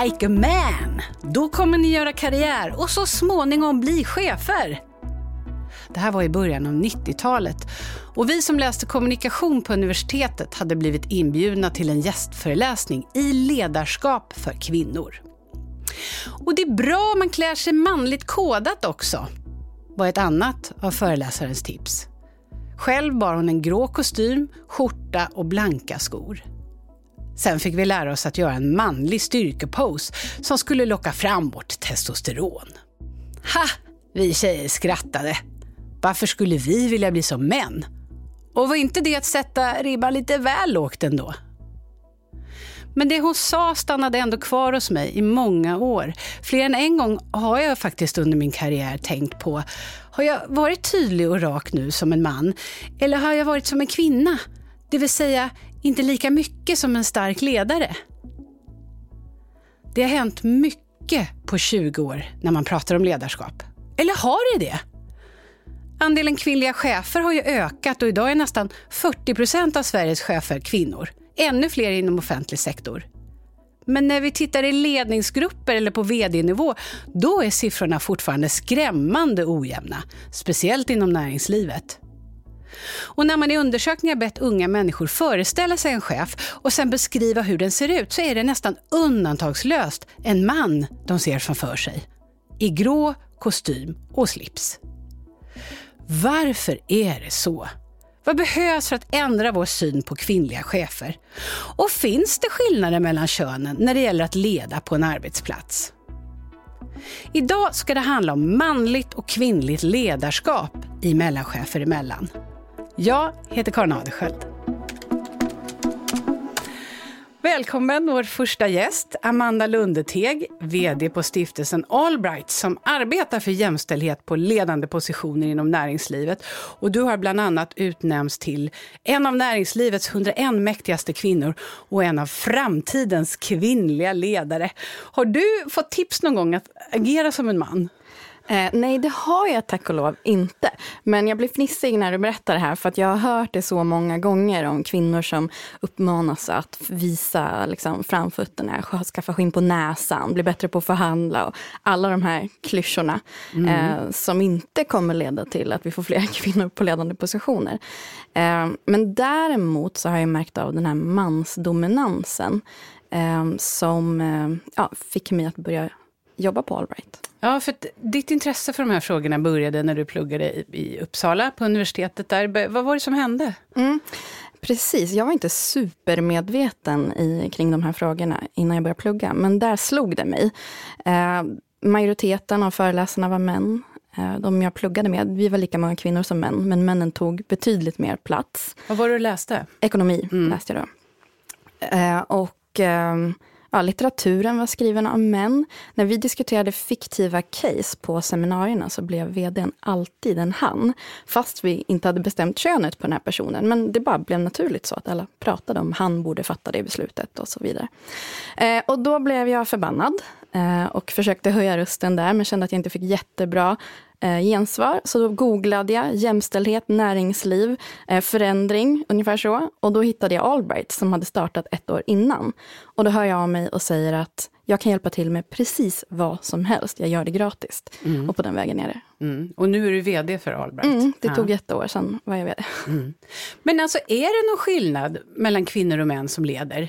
like a man. Då kommer ni göra karriär och så småningom bli chefer. Det här var i början av 90-talet och vi som läste kommunikation på universitetet hade blivit inbjudna till en gästföreläsning i ledarskap för kvinnor. Och det är bra om man klär sig manligt kodat också, var ett annat av föreläsarens tips. Själv bar hon en grå kostym, skjorta och blanka skor. Sen fick vi lära oss att göra en manlig styrkepose som skulle locka fram vårt testosteron. Ha! Vi tjejer skrattade. Varför skulle vi vilja bli som män? Och var inte det att sätta ribban lite väl lågt ändå? Men det hon sa stannade ändå kvar hos mig i många år. Fler än en gång har jag faktiskt under min karriär tänkt på, har jag varit tydlig och rak nu som en man? Eller har jag varit som en kvinna? Det vill säga, inte lika mycket som en stark ledare. Det har hänt mycket på 20 år när man pratar om ledarskap. Eller har det det? Andelen kvinnliga chefer har ju ökat och idag är nästan 40 procent av Sveriges chefer kvinnor. Ännu fler inom offentlig sektor. Men när vi tittar i ledningsgrupper eller på vd-nivå, då är siffrorna fortfarande skrämmande ojämna. Speciellt inom näringslivet. Och när man i undersökningar bett unga människor föreställa sig en chef och sen beskriva hur den ser ut så är det nästan undantagslöst en man de ser framför sig. I grå kostym och slips. Varför är det så? Vad behövs för att ändra vår syn på kvinnliga chefer? Och finns det skillnader mellan könen när det gäller att leda på en arbetsplats? Idag ska det handla om manligt och kvinnligt ledarskap i mellanchefer emellan. Jag heter Karin Adelsköld. Välkommen vår första gäst, Amanda Lundeteg, VD på stiftelsen Allbright som arbetar för jämställdhet på ledande positioner inom näringslivet. Och du har bland annat utnämnts till en av näringslivets 101 mäktigaste kvinnor och en av framtidens kvinnliga ledare. Har du fått tips någon gång att agera som en man? Eh, nej, det har jag tack och lov inte. Men jag blir fnissig när du berättar det här, för att jag har hört det så många gånger om kvinnor som uppmanas att visa liksom, framfötterna, skaffa skinn på näsan, bli bättre på att förhandla och alla de här klyschorna mm. eh, som inte kommer leda till att vi får fler kvinnor på ledande positioner. Eh, men däremot så har jag märkt av den här mansdominansen eh, som eh, ja, fick mig att börja jobba på Allbright. Ja, för ditt intresse för de här frågorna började när du pluggade i, Uppsala på universitetet där. Vad var det som hände? Mm. Precis, jag var inte supermedveten i, kring de här frågorna innan jag började plugga, men där slog det mig. Eh, majoriteten av föreläsarna var män. Eh, de jag pluggade med, vi var lika många kvinnor som män, men männen tog betydligt mer plats. Vad var det du läste? Ekonomi mm. läste jag då. Eh, och ehm, Ja, litteraturen var skriven av män. När vi diskuterade fiktiva case på seminarierna så blev vdn alltid en han. Fast vi inte hade bestämt könet på den här personen. Men det bara blev naturligt så att alla pratade om han borde fatta det beslutet och så vidare. Eh, och då blev jag förbannad eh, och försökte höja rösten där men kände att jag inte fick jättebra eh, gensvar. Så då googlade jag jämställdhet, näringsliv, eh, förändring, ungefär så. Och då hittade jag Allbright som hade startat ett år innan. Och då hör jag av mig och säger att jag kan hjälpa till med precis vad som helst. Jag gör det gratis. Mm. Och på den vägen är det. Mm. Och nu är du VD för Allbright? Mm, det tog ett år, sedan var jag VD. Mm. Men alltså, är det någon skillnad mellan kvinnor och män som leder?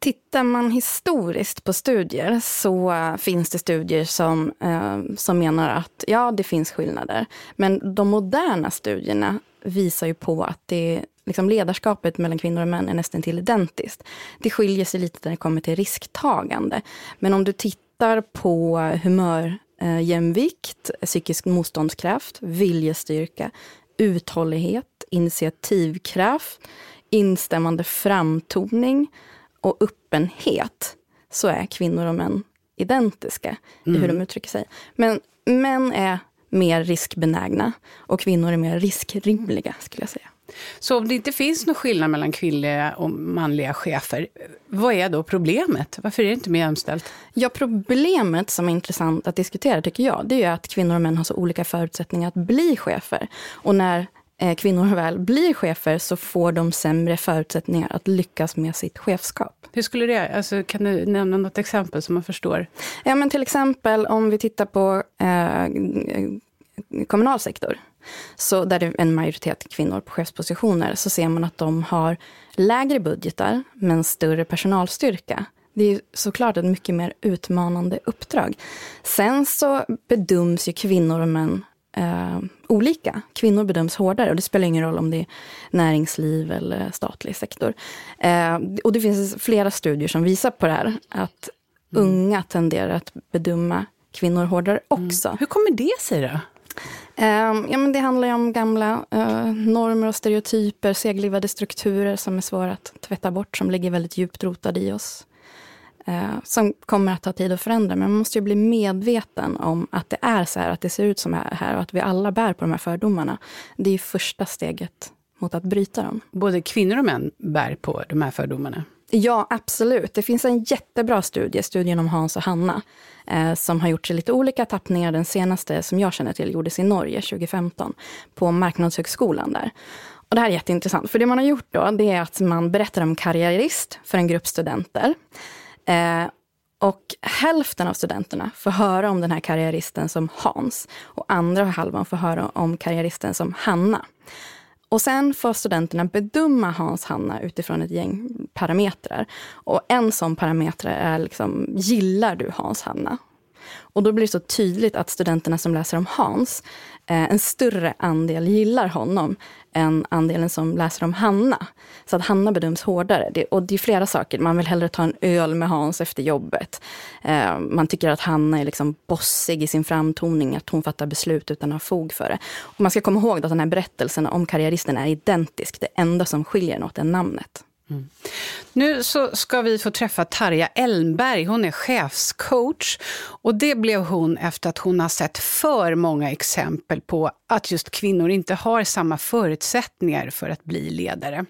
Tittar man historiskt på studier så finns det studier som, eh, som menar att ja, det finns skillnader. Men de moderna studierna visar ju på att det, liksom ledarskapet mellan kvinnor och män är nästan till identiskt. Det skiljer sig lite när det kommer till risktagande. Men om du tittar på humörjämvikt, eh, psykisk motståndskraft, viljestyrka, uthållighet, initiativkraft, instämmande framtoning, och öppenhet så är kvinnor och män identiska mm. i hur mm. de uttrycker sig. Men män är mer riskbenägna och kvinnor är mer riskrimliga, skulle jag säga. Så om det inte finns någon skillnad mellan kvinnliga och manliga chefer, vad är då problemet? Varför är det inte mer jämställt? Ja, problemet som är intressant att diskutera tycker jag, det är att kvinnor och män har så olika förutsättningar att bli chefer. Och när kvinnor väl blir chefer så får de sämre förutsättningar att lyckas med sitt chefskap. Hur skulle det, alltså, kan du nämna något exempel som man förstår? Ja, men till exempel om vi tittar på eh, kommunal sektor, så där det är en majoritet kvinnor på chefspositioner, så ser man att de har lägre budgetar, men större personalstyrka. Det är såklart ett mycket mer utmanande uppdrag. Sen så bedöms ju kvinnor och män eh, olika. Kvinnor bedöms hårdare och det spelar ingen roll om det är näringsliv eller statlig sektor. Eh, och det finns flera studier som visar på det här, att mm. unga tenderar att bedöma kvinnor hårdare mm. också. Mm. Hur kommer det sig då? Um, ja, men det handlar ju om gamla uh, normer och stereotyper, seglivade strukturer som är svåra att tvätta bort, som ligger väldigt djupt rotade i oss. Uh, som kommer att ta tid att förändra, men man måste ju bli medveten om att det är så här, att det ser ut som här och att vi alla bär på de här fördomarna. Det är ju första steget mot att bryta dem. Både kvinnor och män bär på de här fördomarna? Ja, absolut. Det finns en jättebra studie, studien om Hans och Hanna, eh, som har gjorts i lite olika tappningar. Den senaste, som jag känner till, gjordes i Norge 2015, på Marknadshögskolan där. Och det här är jätteintressant, för det man har gjort då, det är att man berättar om karriärist för en grupp studenter. Eh, och hälften av studenterna får höra om den här karriäristen som Hans, och andra halvan får höra om karriäristen som Hanna. Och sen får studenterna bedöma Hans-Hanna utifrån ett gäng parametrar. Och en sån parameter är liksom, gillar du Hans-Hanna? Och då blir det så tydligt att studenterna som läser om Hans, eh, en större andel gillar honom än andelen som läser om Hanna. Så att Hanna bedöms hårdare. Det, och det är flera saker. Man vill hellre ta en öl med Hans efter jobbet. Eh, man tycker att Hanna är liksom bossig i sin framtoning, att hon fattar beslut utan att ha fog för det. Och man ska komma ihåg att den här berättelsen om karriäristen är identisk. Det enda som skiljer något är namnet. Mm. Nu så ska vi få träffa Tarja Elmberg. Hon är chefscoach. Och det blev hon efter att hon har sett för många exempel på att just kvinnor inte har samma förutsättningar för att bli ledare.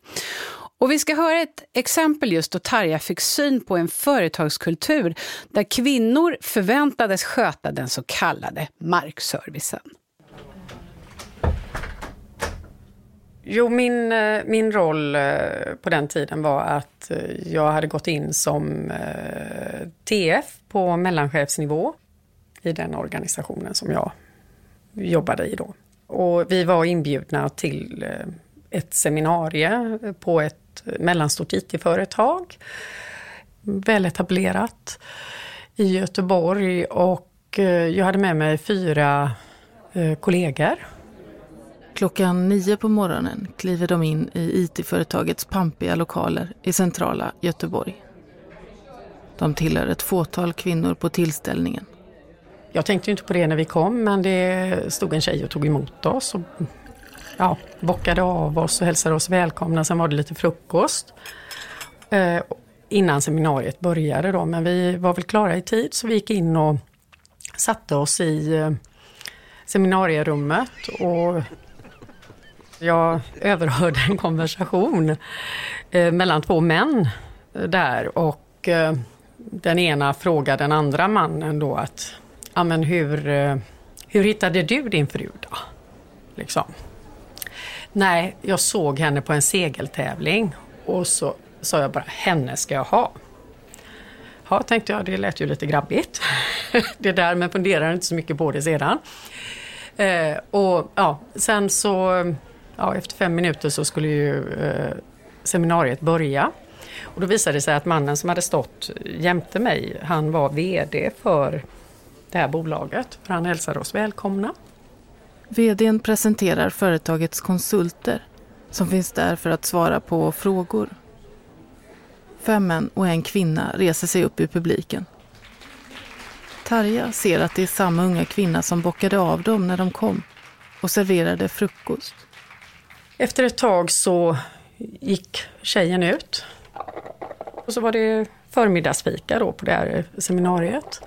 Och vi ska höra ett exempel just då Tarja fick syn på en företagskultur där kvinnor förväntades sköta den så kallade markservicen. Jo, min, eh, min roll eh, på den tiden var att eh, jag hade gått in som TF på mellanchefsnivå i den organisationen som jag jobbade i då. Och vi var inbjudna till ett seminarium på ett mellanstort IT-företag, väletablerat i Göteborg och jag hade med mig fyra kollegor Klockan nio på morgonen kliver de in i IT-företagets pampiga lokaler i centrala Göteborg. De tillhör ett fåtal kvinnor på tillställningen. Jag tänkte inte på det när vi kom men det stod en tjej och tog emot oss och ja, bockade av oss och hälsade oss välkomna. Sen var det lite frukost eh, innan seminariet började då men vi var väl klara i tid så vi gick in och satte oss i eh, seminarierummet och jag överhörde en konversation eh, mellan två män eh, där och eh, den ena frågade den andra mannen då att, ja men hur, eh, hur hittade du din fru då? Liksom. Nej, jag såg henne på en segeltävling och så sa jag bara, henne ska jag ha. Ja, tänkte jag, det lät ju lite grabbigt. det där, men funderade inte så mycket på det sedan. Eh, och ja, sen så ja, efter fem minuter så skulle ju eh, seminariet börja. Och då visade det sig att mannen som hade stått jämte mig, han var VD för det här bolaget. För han hälsade oss välkomna. VDn presenterar företagets konsulter som finns där för att svara på frågor. Fem män och en kvinna reser sig upp i publiken. Tarja ser att det är samma unga kvinna som bockade av dem när de kom och serverade frukost. Efter ett tag så gick tjejen ut. Och så var det förmiddagsfika då på det här seminariet.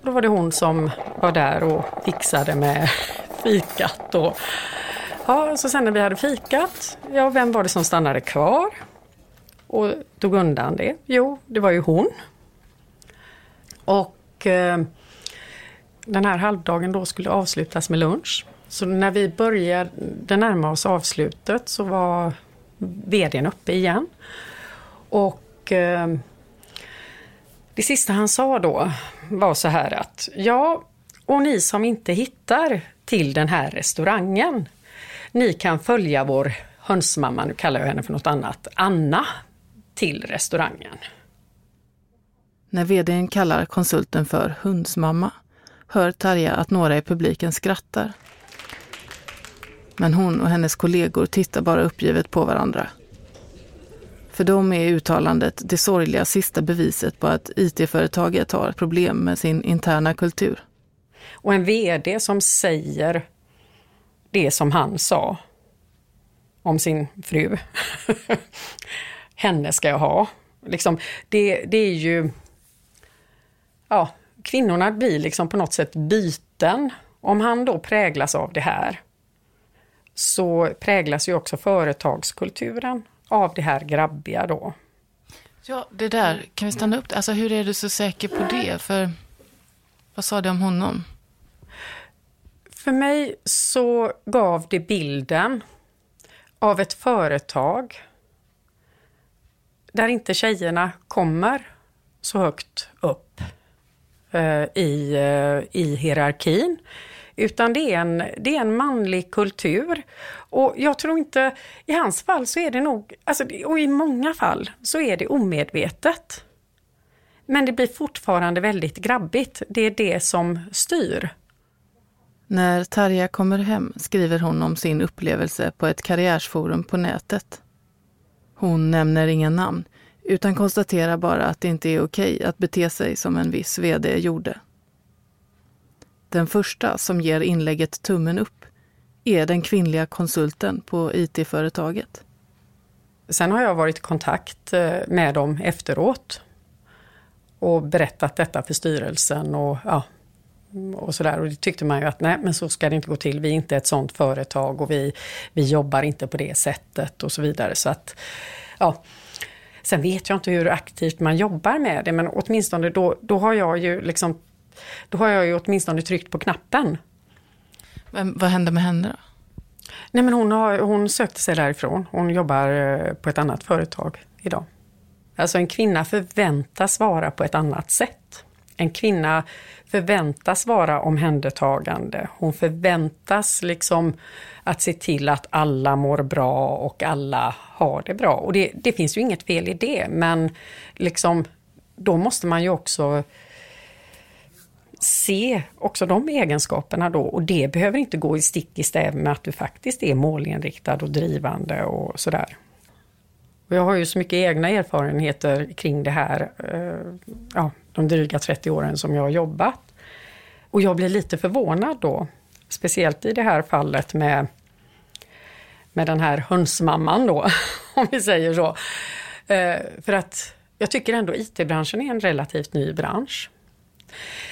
Och då var det hon som var där och fixade med fikat. Och, ja, så sen när vi hade fikat, ja vem var det som stannade kvar? Och tog undan det? Jo, det var ju hon. Och eh, den här halvdagen då skulle avslutas med lunch. Så när vi började närma oss avslutet så var vdn uppe igen. Och eh, det sista han sa då var så här att ja, och ni som inte hittar till den här restaurangen, ni kan följa vår hönsmamma, nu kallar jag henne för något annat, Anna, till restaurangen. När vdn kallar konsulten för hundsmamma hör Tarja att några i publiken skrattar. Men hon och hennes kollegor tittar bara uppgivet på varandra. För dem är uttalandet det sorgliga sista beviset på att IT-företaget har problem med sin interna kultur. Och en VD som säger det som han sa om sin fru. Henne ska jag ha. Liksom, det, det är ju... Ja, kvinnorna blir liksom på något sätt byten. Om han då präglas av det här så präglas ju också företagskulturen av det här grabbiga då. Ja, det där, kan vi stanna upp Alltså hur är du så säker på det? För vad sa du om honom? För mig så gav det bilden av ett företag där inte tjejerna kommer så högt upp eh, i, eh, i hierarkin. Utan det är, en, det är en manlig kultur. Och jag tror inte, i hans fall så är det nog, alltså, och i många fall så är det omedvetet. Men det blir fortfarande väldigt grabbigt. Det är det som styr. När Tarja kommer hem skriver hon om sin upplevelse på ett karriärsforum på nätet. Hon nämner inga namn, utan konstaterar bara att det inte är okej att bete sig som en viss VD gjorde. Den första som ger inlägget tummen upp är den kvinnliga konsulten på IT-företaget. Sen har jag varit i kontakt eh, med dem efteråt och berättat detta för styrelsen och, ja, och sådär. Och det tyckte man ju att nej, men så ska det inte gå till. Vi är inte ett sådant företag och vi, vi jobbar inte på det sättet och så vidare. Så att, ja. Sen vet jag inte hur aktivt man jobbar med det, men åtminstone då, då har jag ju liksom då har jag ju åtminstone tryckt på knappen. Men vad hände med henne då? Nej men hon, har, hon sökte sig därifrån. Hon jobbar eh, på ett annat företag idag. Alltså en kvinna förväntas vara på ett annat sätt. En kvinna förväntas vara omhändertagande. Hon förväntas liksom att se till att alla mår bra och alla har det bra. Och det, det finns ju inget fel i det, men liksom, då måste man ju också se också de egenskaperna då och det behöver inte gå i stick i stäv med att du faktiskt är målinriktad och drivande och sådär. Och jag har ju så mycket egna erfarenheter kring det här, eh, ja, de dryga 30 åren som jag har jobbat. Och jag blir lite förvånad då, speciellt i det här fallet med, med den här hönsmamman då, om vi säger så. Eh, för att jag tycker ändå IT-branschen är en relativt ny bransch.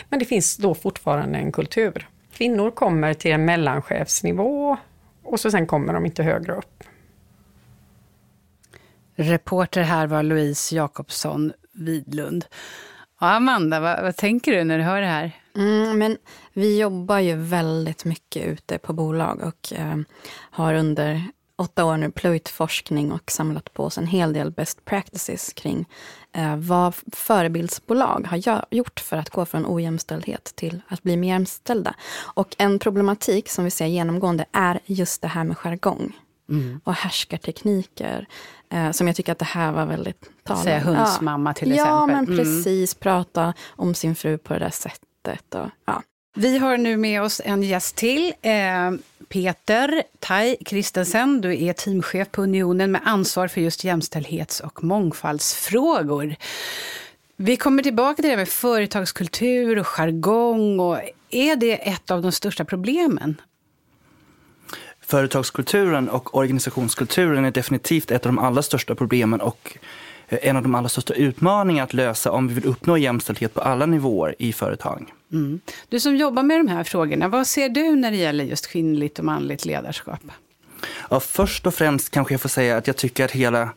Men det finns då fortfarande en kultur. Kvinnor kommer till en mellanchefsnivå och så sen kommer de inte högre upp. Reporter här var Louise Jakobsson Widlund. Ja, Amanda, vad, vad, tänker du när du hör det här? Mm, men vi jobbar ju väldigt mycket ute på bolag och eh, har under åtta år nu plöjt forskning och samlat på oss en hel del best practices kring eh, vad förebildsbolag har gjort för att gå från ojämställdhet till att bli mer jämställda. Och en problematik som vi ser genomgående är just det här med jargong. Mm. Och härskartekniker. Eh, som jag tycker att det här var väldigt talande. Säga hundsmamma ja. till exempel. Ja, men mm. precis. Prata om sin fru på det där sättet. Och, ja. Vi har nu med oss en gäst till. Eh, Peter Tai Kristensen, du är teamchef på Unionen med ansvar för just jämställdhets och mångfaldsfrågor. Vi kommer tillbaka till det med företagskultur och jargong. Och är det ett av de största problemen? Företagskulturen och organisationskulturen är definitivt ett av de allra största problemen och eh, en av de allra största utmaningarna att lösa om vi vill uppnå jämställdhet på alla nivåer i företag. Mm. Du som jobbar med de här frågorna, vad ser du när det gäller just kvinnligt och manligt ledarskap? Ja, först och främst kanske jag får säga att jag tycker att hela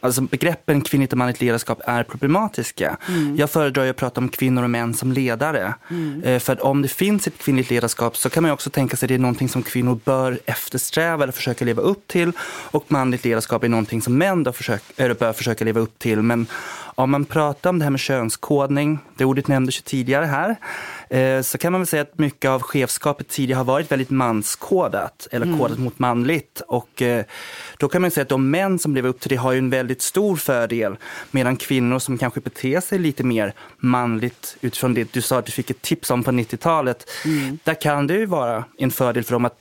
Alltså begreppen kvinnligt och manligt ledarskap är problematiska. Mm. Jag föredrar att prata om kvinnor och män som ledare. Mm. Eh, för att om det finns ett kvinnligt ledarskap så kan man också tänka sig att det är någonting som kvinnor bör eftersträva eller försöka leva upp till. Och manligt ledarskap är någonting som män då försök, bör försöka leva upp till. Men om man pratar om det här med könskodning, det ordet nämndes ju tidigare här, eh, så kan man väl säga att mycket av chefskapet tidigare har varit väldigt manskodat, eller mm. kodat mot manligt. Och eh, då kan man säga att de män som lever upp till det har ju en väldigt stor fördel, medan kvinnor som kanske beter sig lite mer manligt utifrån det du sa att du fick ett tips om på 90-talet, mm. där kan det ju vara en fördel för dem att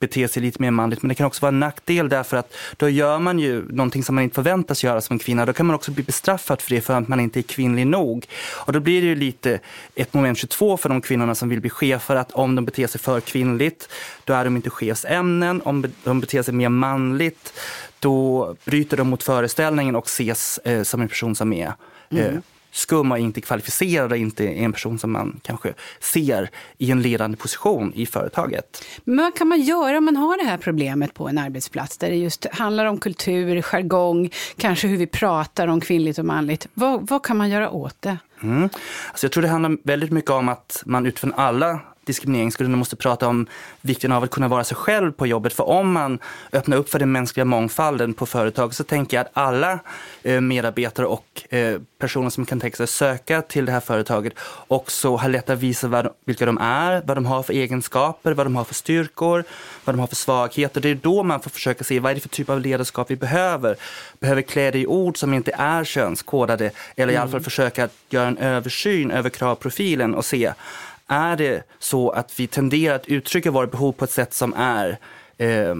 bete sig lite mer manligt. Men det kan också vara en nackdel därför att då gör man ju någonting som man inte förväntas göra som en kvinna. Då kan man också bli bestraffad för det för att man inte är kvinnlig nog. Och då blir det ju lite ett moment 22 för de kvinnorna som vill bli chefer att om de beter sig för kvinnligt, då är de inte chefsämnen. Om de beter sig mer manligt, då bryter de mot föreställningen och ses eh, som en person som är eh, mm skum och inte kvalificerad och inte en person som man kanske ser i en ledande position i företaget. Men vad kan man göra om man har det här problemet på en arbetsplats där det just handlar om kultur, jargong, kanske hur vi pratar om kvinnligt och manligt. Vad, vad kan man göra åt det? Mm. Alltså jag tror det handlar väldigt mycket om att man utifrån alla diskrimineringsgrunder måste prata om vikten av att kunna vara sig själv på jobbet. För om man öppnar upp för den mänskliga mångfalden på företag så tänker jag att alla eh, medarbetare och eh, personer som kan tänka sig söka till det här företaget också har lätt att visa vad, vilka de är, vad de har för egenskaper, vad de har för styrkor, vad de har för svagheter. Det är då man får försöka se vad är det för typ av ledarskap vi behöver. Behöver klä det i ord som inte är könskodade eller i alla fall mm. försöka göra en översyn över kravprofilen och se är det så att vi tenderar att uttrycka våra behov på ett sätt som är eh,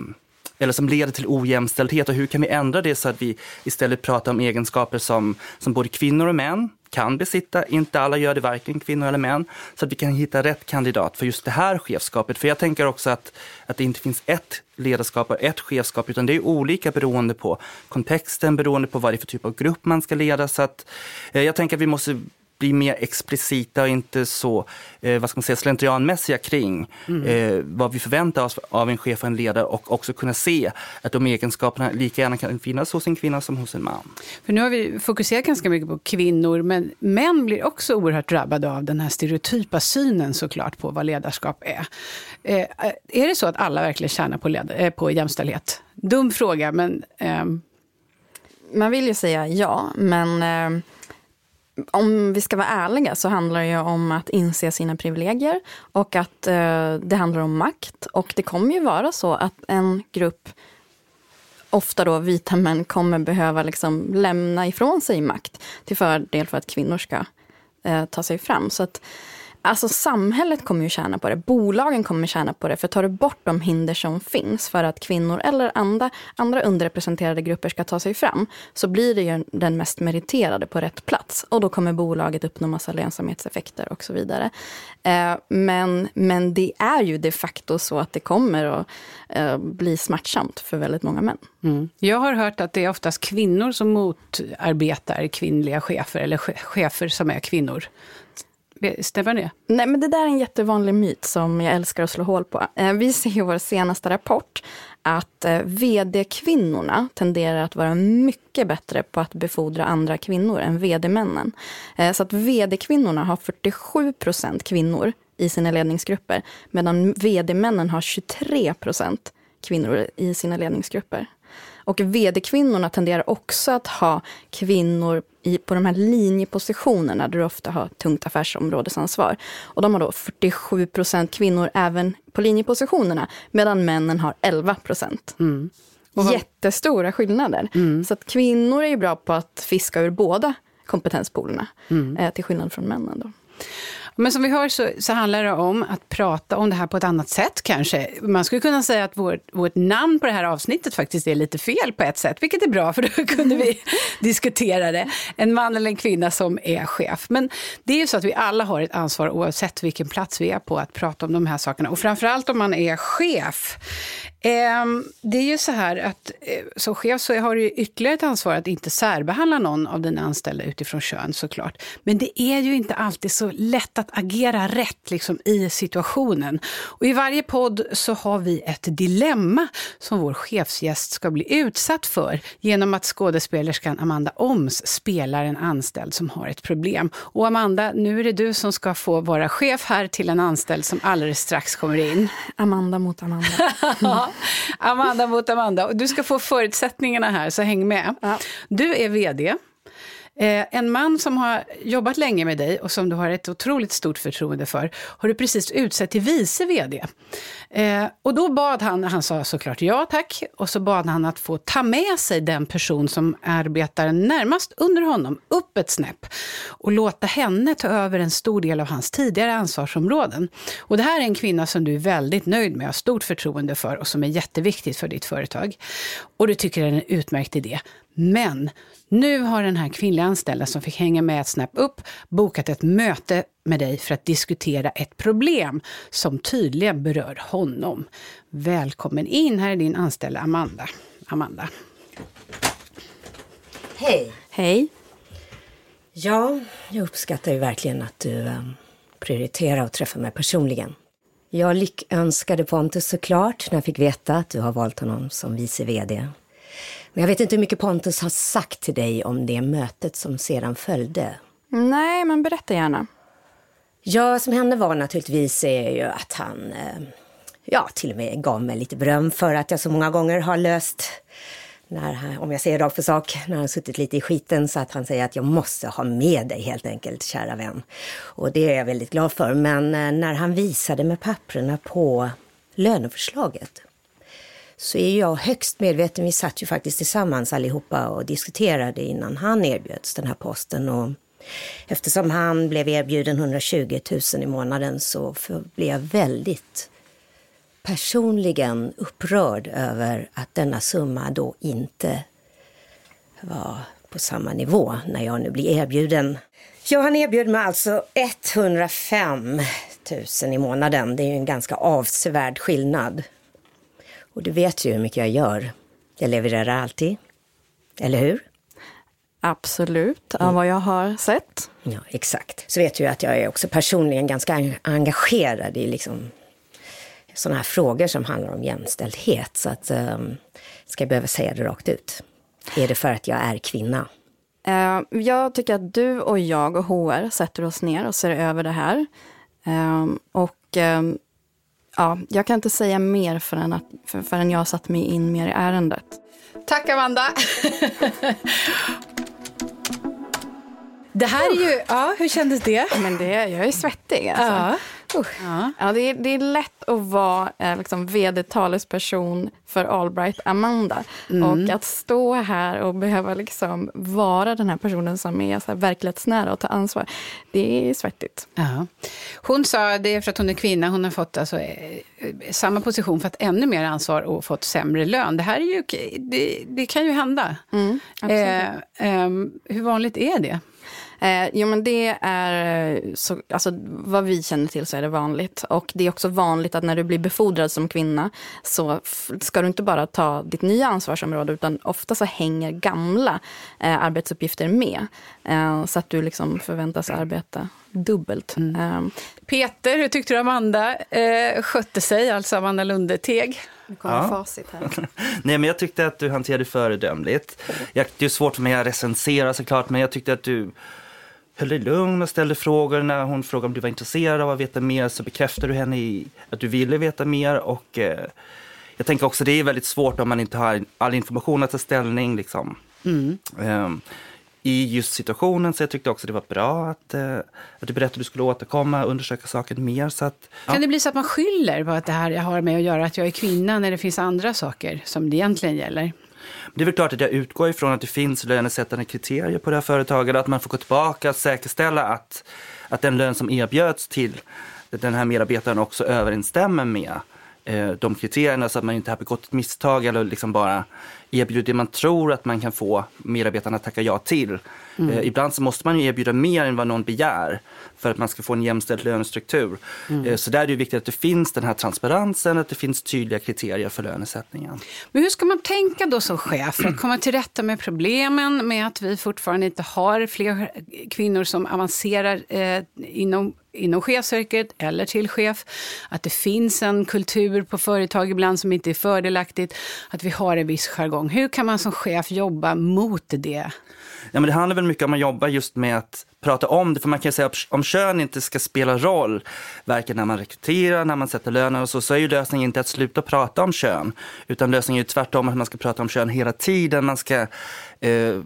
eller som leder till ojämställdhet och hur kan vi ändra det så att vi istället pratar om egenskaper som, som både kvinnor och män kan besitta, inte alla gör det, varken kvinnor eller män, så att vi kan hitta rätt kandidat för just det här chefskapet. För jag tänker också att, att det inte finns ett ledarskap och ett chefskap, utan det är olika beroende på kontexten, beroende på vad det är för typ av grupp man ska leda. Så att, eh, jag tänker att vi måste bli mer explicita och inte så eh, vad ska man säga, slentrianmässiga kring mm. eh, vad vi förväntar oss av en chef och en ledare och också kunna se att de egenskaperna lika gärna kan finnas hos en kvinna som hos en man. För nu har vi fokuserat ganska mycket på kvinnor men män blir också oerhört drabbade av den här stereotypa synen såklart på vad ledarskap är. Eh, är det så att alla verkligen tjänar på, led- eh, på jämställdhet? Dum fråga men... Ehm, Man vill ju säga ja men ehm, om vi ska vara ärliga så handlar det ju om att inse sina privilegier och att eh, det handlar om makt. Och det kommer ju vara så att en grupp, ofta då vita män, kommer behöva liksom lämna ifrån sig makt till fördel för att kvinnor ska eh, ta sig fram. Så att Alltså samhället kommer ju tjäna på det, bolagen kommer tjäna på det. För tar du bort de hinder som finns för att kvinnor eller andra, andra underrepresenterade grupper ska ta sig fram, så blir det ju den mest meriterade på rätt plats. Och då kommer bolaget uppnå massa lönsamhetseffekter och så vidare. Eh, men, men det är ju de facto så att det kommer att eh, bli smärtsamt för väldigt många män. Mm. Jag har hört att det är oftast kvinnor som motarbetar kvinnliga chefer, eller chefer som är kvinnor. Stämmer det? Nej, men det där är en jättevanlig myt som jag älskar att slå hål på. Eh, vi ser i vår senaste rapport att eh, vd-kvinnorna tenderar att vara mycket bättre på att befordra andra kvinnor än vd-männen. Eh, så att vd-kvinnorna har 47 procent kvinnor i sina ledningsgrupper, medan vd-männen har 23 procent kvinnor i sina ledningsgrupper. Och vd-kvinnorna tenderar också att ha kvinnor i, på de här linjepositionerna där du ofta har tungt affärsområdesansvar. Och de har då 47 procent kvinnor även på linjepositionerna, medan männen har 11 procent. Mm. Jättestora skillnader. Mm. Så att kvinnor är ju bra på att fiska ur båda kompetenspoolerna, mm. eh, till skillnad från männen. Då. Men som vi hör så, så, handlar det om att prata om det här på ett annat sätt kanske. Man skulle kunna säga att vårt, vårt namn på det här avsnittet faktiskt är lite fel på ett sätt, vilket är bra för då kunde vi diskutera det. En man eller en kvinna som är chef. Men det är ju så att vi alla har ett ansvar oavsett vilken plats vi är på att prata om de här sakerna. Och framförallt om man är chef. Ehm, det är ju så här att eh, som chef så har du ytterligare ett ansvar att inte särbehandla någon av dina anställda utifrån kön såklart. Men det är ju inte alltid så lätt att agera rätt liksom, i situationen. Och i varje podd så har vi ett dilemma som vår chefsgäst ska bli utsatt för genom att skådespelerskan Amanda Oms spelar en anställd som har ett problem. Och Amanda, nu är det du som ska få vara chef här till en anställd som alldeles strax kommer in. Amanda mot Amanda. Amanda mot Amanda. Och du ska få förutsättningarna här, så häng med. Ja. Du är vd Eh, en man som har jobbat länge med dig och som du har ett otroligt stort förtroende för har du precis utsett till vice vd. Eh, och då bad han, han sa såklart ja tack, och så bad han att få ta med sig den person som arbetar närmast under honom upp ett snäpp och låta henne ta över en stor del av hans tidigare ansvarsområden. Och det här är en kvinna som du är väldigt nöjd med och har stort förtroende för och som är jätteviktigt för ditt företag. Och du tycker det är en utmärkt idé. Men nu har den här kvinnliga anställda som fick hänga med ett snäpp upp bokat ett möte med dig för att diskutera ett problem som tydligen berör honom. Välkommen in, här är din anställda Amanda. Amanda. Hej. Hej. Ja, jag uppskattar ju verkligen att du eh, prioriterar att träffa mig personligen. Jag lyckönskade Pontus såklart när jag fick veta att du har valt honom som vice VD men jag vet inte hur mycket Pontus har sagt till dig om det mötet som sedan följde. Nej, men berätta gärna. Ja, som hände var naturligtvis är ju att han eh, ja, till och med gav mig lite beröm för att jag så många gånger har löst när, om jag säger rakt på sak, när han suttit lite i skiten så att han säger att jag måste ha med dig helt enkelt, kära vän. Och det är jag väldigt glad för. Men eh, när han visade med papperna på löneförslaget så är jag högst medveten. Vi satt ju faktiskt tillsammans allihopa och diskuterade innan han erbjöds den här posten. Och eftersom han blev erbjuden 120 000 i månaden så blev jag väldigt personligen upprörd över att denna summa då inte var på samma nivå när jag nu blir erbjuden. Ja, han erbjöd mig alltså 105 000 i månaden. Det är ju en ganska avsevärd skillnad. Och du vet ju hur mycket jag gör. Jag levererar alltid. Eller hur? Absolut, av vad jag har sett. Ja, exakt. Så vet du ju att jag är också personligen ganska engagerad i liksom sådana här frågor som handlar om jämställdhet. Så att, um, ska jag behöva säga det rakt ut? Är det för att jag är kvinna? Uh, jag tycker att du och jag och HR sätter oss ner och ser över det här. Um, och um, ja, jag kan inte säga mer förrän, att, för, förrän jag har satt mig in mer i ärendet. Tack Amanda! det här är ju, ja hur kändes det? Men det, jag är svettig alltså. Ja. Ja. ja det, är, det är lätt att vara eh, liksom, vd-talesperson för Allbright Amanda. Mm. Och att stå här och behöva liksom vara den här personen som är så här verklighetsnära och ta ansvar, det är svettigt. Ja. Hon sa, det är för att hon är kvinna, hon har fått alltså, eh, samma position, fått ännu mer ansvar och fått sämre lön. Det här är ju, det, det kan ju hända. Mm, eh, eh, hur vanligt är det? Eh, jo men det är, så, alltså, vad vi känner till så är det vanligt. Och det är också vanligt att när du blir befordrad som kvinna så ska du inte bara ta ditt nya ansvarsområde utan ofta så hänger gamla eh, arbetsuppgifter med. Eh, så att du liksom förväntas arbeta dubbelt. Mm. Um, Peter, hur tyckte du Amanda eh, skötte sig, alltså Amanda Lundeteg? Nu kommer ja. facit här. Nej, men jag tyckte att du hanterade föredömligt. Jag, det är svårt för mig att recensera såklart, men jag tyckte att du höll dig lugn och ställde frågor. När hon frågade om du var intresserad av att veta mer så bekräftade du henne i att du ville veta mer. Och, eh, jag tänker också det är väldigt svårt om man inte har all information att ta ställning. Liksom. Mm. Um, I just situationen så jag tyckte också det var bra att, uh, att du berättade att du skulle återkomma och undersöka saken mer. Så att, ja. Kan det bli så att man skyller på att det här har med att göra att jag är kvinna när det finns andra saker som det egentligen gäller? Det är väl klart att jag utgår ifrån att det finns lönesättande kriterier på det här företaget. Att man får gå tillbaka och säkerställa att, att den lön som erbjöds till den här medarbetaren också överensstämmer med eh, de kriterierna så att man inte har begått ett misstag eller liksom bara erbjuder det man tror att man kan få medarbetarna att tacka ja till. Mm. Eh, ibland så måste man ju erbjuda mer än vad någon begär för att man ska få en jämställd lönestruktur. Mm. Eh, så där är det viktigt att det finns den här transparensen, att det finns tydliga kriterier för lönesättningen. Men hur ska man tänka då som chef för att komma till rätta med problemen med att vi fortfarande inte har fler kvinnor som avancerar eh, inom inom chefsyrket eller till chef, att det finns en kultur på företag ibland som inte är fördelaktigt, att vi har en viss jargong. Hur kan man som chef jobba mot det? Ja, men det handlar väl mycket om att jobba just med att prata om det, för man kan säga att om kön inte ska spela roll, varken när man rekryterar, när man sätter löner och så, så är ju lösningen inte att sluta prata om kön, utan lösningen är ju tvärtom att man ska prata om kön hela tiden, man ska eh,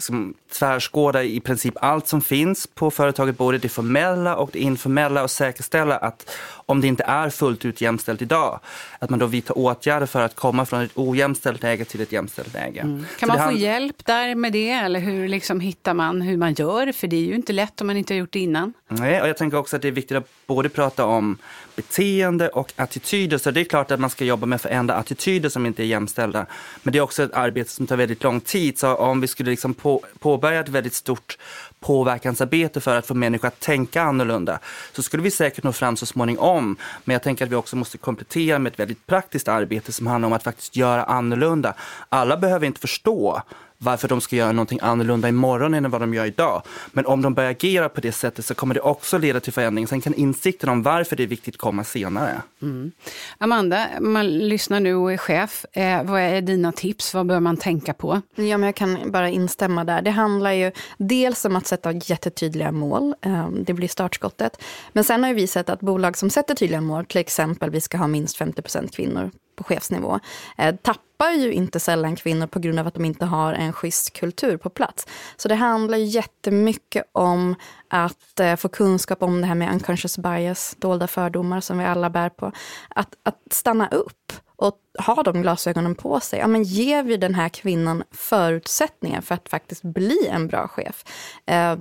liksom tvärskåda i princip allt som finns på företaget, både det formella och det informella och säkerställa att om det inte är fullt ut jämställt idag, att man då vidtar åtgärder för att komma från ett ojämställt läge till ett jämställt läge. Mm. Kan man få hjälp där med det eller hur liksom hittar man hur man gör? För det är ju inte lätt om man inte har gjort det innan. Nej, och jag tänker också att det är viktigt att både prata om beteende och attityder. Så det är klart att man ska jobba med att förändra attityder som inte är jämställda. Men det är också ett arbete som tar väldigt lång tid. Så om vi skulle liksom på, påbörja ett väldigt stort påverkansarbete för att få människor att tänka annorlunda så skulle vi säkert nå fram så småningom. Men jag tänker att vi också måste komplettera med ett väldigt praktiskt arbete som handlar om att faktiskt göra annorlunda. Alla behöver inte förstå varför de ska göra någonting annorlunda imorgon än vad de gör idag. Men om de börjar agera på det sättet så kommer det också leda till förändring. Sen kan insikten om varför det är viktigt komma senare. Mm. Amanda, man lyssnar nu och är chef. Eh, vad är dina tips? Vad bör man tänka på? Ja, men jag kan bara instämma där. Det handlar ju dels om att sätta jättetydliga mål. Eh, det blir startskottet. Men sen har vi sett att bolag som sätter tydliga mål, till exempel vi ska ha minst 50% kvinnor på chefsnivå, eh, tappar ju inte sällan kvinnor på grund av att de inte har en schysst kultur på plats. Så det handlar jättemycket om att eh, få kunskap om det här med unconscious bias, dolda fördomar som vi alla bär på. Att, att stanna upp och ha de glasögonen på sig. Ja, men ger vi den här kvinnan förutsättningar för att faktiskt bli en bra chef? Eh,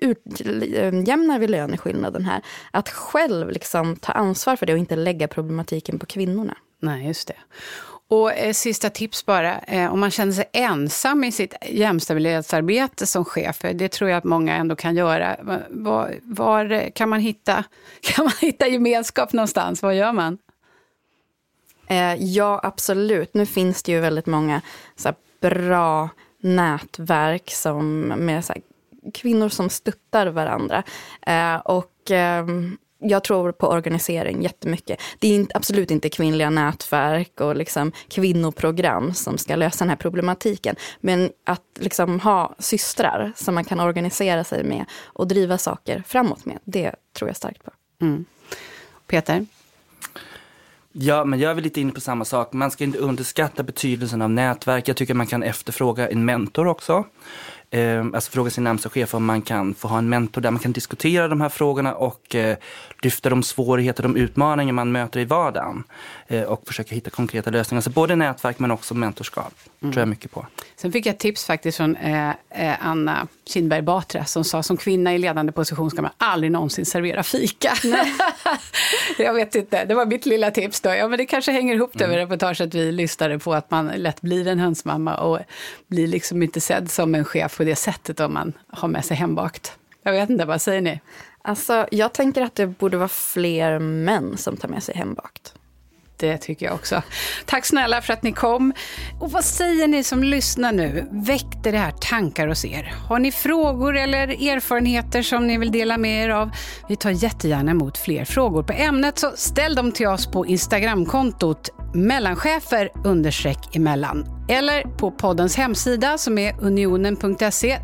utjämnar eh, vi löneskillnaden här? Att själv liksom ta ansvar för det och inte lägga problematiken på kvinnorna. Nej, just det. Och eh, sista tips bara, eh, om man känner sig ensam i sitt jämställdhetsarbete som chef, eh, det tror jag att många ändå kan göra. Var, var, kan, man hitta, kan man hitta gemenskap någonstans? Vad gör man? Eh, ja, absolut. Nu finns det ju väldigt många så bra nätverk som, med så kvinnor som stöttar varandra. Eh, och eh, jag tror på organisering jättemycket. Det är inte, absolut inte kvinnliga nätverk och liksom kvinnoprogram som ska lösa den här problematiken. Men att liksom ha systrar som man kan organisera sig med och driva saker framåt med, det tror jag starkt på. Mm. Peter? Ja, men jag är väl lite inne på samma sak. Man ska inte underskatta betydelsen av nätverk. Jag tycker man kan efterfråga en mentor också eh, alltså fråga sin närmsta chef om man kan få ha en mentor där man kan diskutera de här frågorna och eh, lyfta de svårigheter, de utmaningar man möter i vardagen eh, och försöka hitta konkreta lösningar. Så både nätverk men också mentorskap mm. tror jag mycket på. Sen fick jag ett tips faktiskt från eh, eh, Anna Kinberg Batra som sa som kvinna i ledande position ska man aldrig någonsin servera fika. jag vet inte, det var mitt lilla tips då. Ja, men det kanske hänger ihop det med mm. reportaget vi lyssnade på, att man lätt blir en hönsmamma och blir liksom inte sedd som en chef på det sättet om man har med sig hembakt. Jag vet inte, vad säger ni? Alltså, jag tänker att det borde vara fler män som tar med sig hembakt. Det tycker jag också. Tack snälla för att ni kom. Och vad säger ni som lyssnar nu? Väckte det här tankar hos er? Har ni frågor eller erfarenheter som ni vill dela med er av? Vi tar jättegärna emot fler frågor på ämnet, så ställ dem till oss på Instagramkontot mellanchefer understreck emellan eller på poddens hemsida som är unionen.se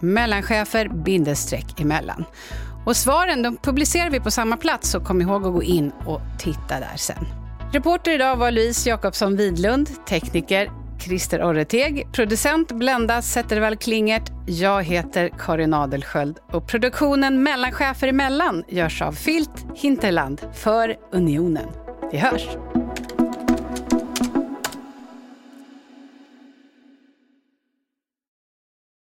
mellanchefer bindestreck emellan. Och svaren de publicerar vi på samma plats så kom ihåg att gå in och titta där sen. Reporter idag var Louise Jakobsson Widlund, tekniker Christer Orreteg, producent Blenda Zettervall Klingert. Jag heter Karin Adelsköld och produktionen Mellanchefer emellan görs av Filt Hinterland för Unionen. Vi hörs!